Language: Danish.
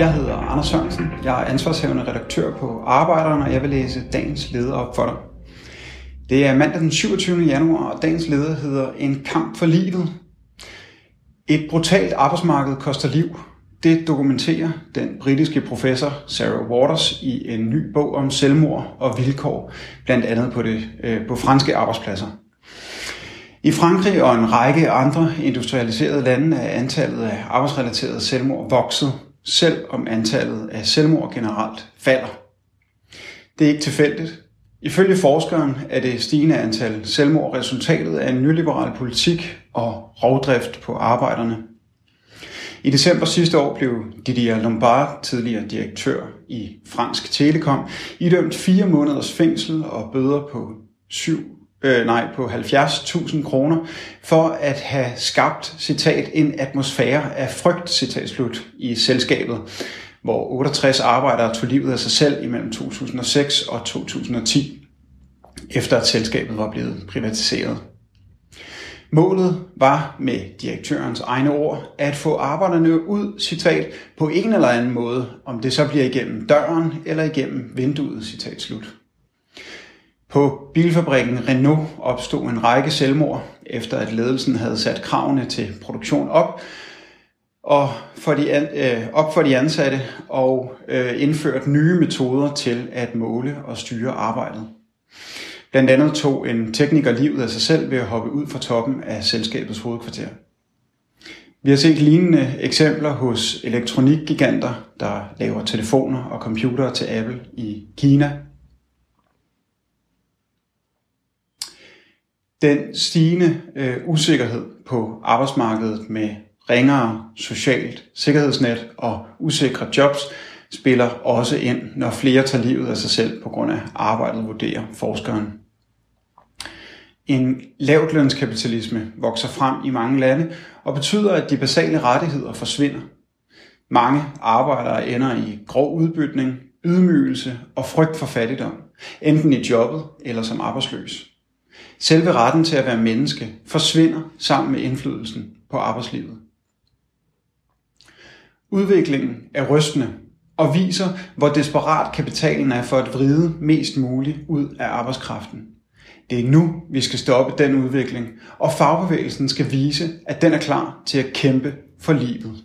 Jeg hedder Anders Sørensen. Jeg er ansvarshavende redaktør på Arbejderen, og jeg vil læse dagens leder op for dig. Det er mandag den 27. januar, og dagens leder hedder En kamp for livet. Et brutalt arbejdsmarked koster liv. Det dokumenterer den britiske professor Sarah Waters i en ny bog om selvmord og vilkår, blandt andet på, det, øh, på franske arbejdspladser. I Frankrig og en række andre industrialiserede lande er antallet af arbejdsrelaterede selvmord vokset, selv om antallet af selvmord generelt falder. Det er ikke tilfældigt. Ifølge forskeren er det stigende antal selvmord resultatet af en nyliberal politik og rovdrift på arbejderne. I december sidste år blev Didier Lombard, tidligere direktør i Fransk Telekom, idømt fire måneders fængsel og bøder på 7 øh, nej, på 70.000 kroner, for at have skabt, citat, en atmosfære af frygt, citat slut, i selskabet, hvor 68 arbejdere tog livet af sig selv imellem 2006 og 2010, efter at selskabet var blevet privatiseret. Målet var med direktørens egne ord at få arbejderne ud, citat, på en eller anden måde, om det så bliver igennem døren eller igennem vinduet, citat slut. På bilfabrikken Renault opstod en række selvmord, efter at ledelsen havde sat kravene til produktion op, og for de, øh, op for de ansatte og øh, indført nye metoder til at måle og styre arbejdet. Blandt andet tog en tekniker livet af sig selv ved at hoppe ud fra toppen af selskabets hovedkvarter. Vi har set lignende eksempler hos elektronikgiganter, der laver telefoner og computere til Apple i Kina den stigende øh, usikkerhed på arbejdsmarkedet med ringere socialt sikkerhedsnet og usikre jobs spiller også ind, når flere tager livet af sig selv på grund af arbejdet, vurderer forskeren. En lavtlønskapitalisme vokser frem i mange lande og betyder, at de basale rettigheder forsvinder. Mange arbejdere ender i grov udbytning, ydmygelse og frygt for fattigdom, enten i jobbet eller som arbejdsløs. Selve retten til at være menneske forsvinder sammen med indflydelsen på arbejdslivet. Udviklingen er rystende og viser, hvor desperat kapitalen er for at vride mest muligt ud af arbejdskraften. Det er nu, vi skal stoppe den udvikling, og fagbevægelsen skal vise, at den er klar til at kæmpe for livet.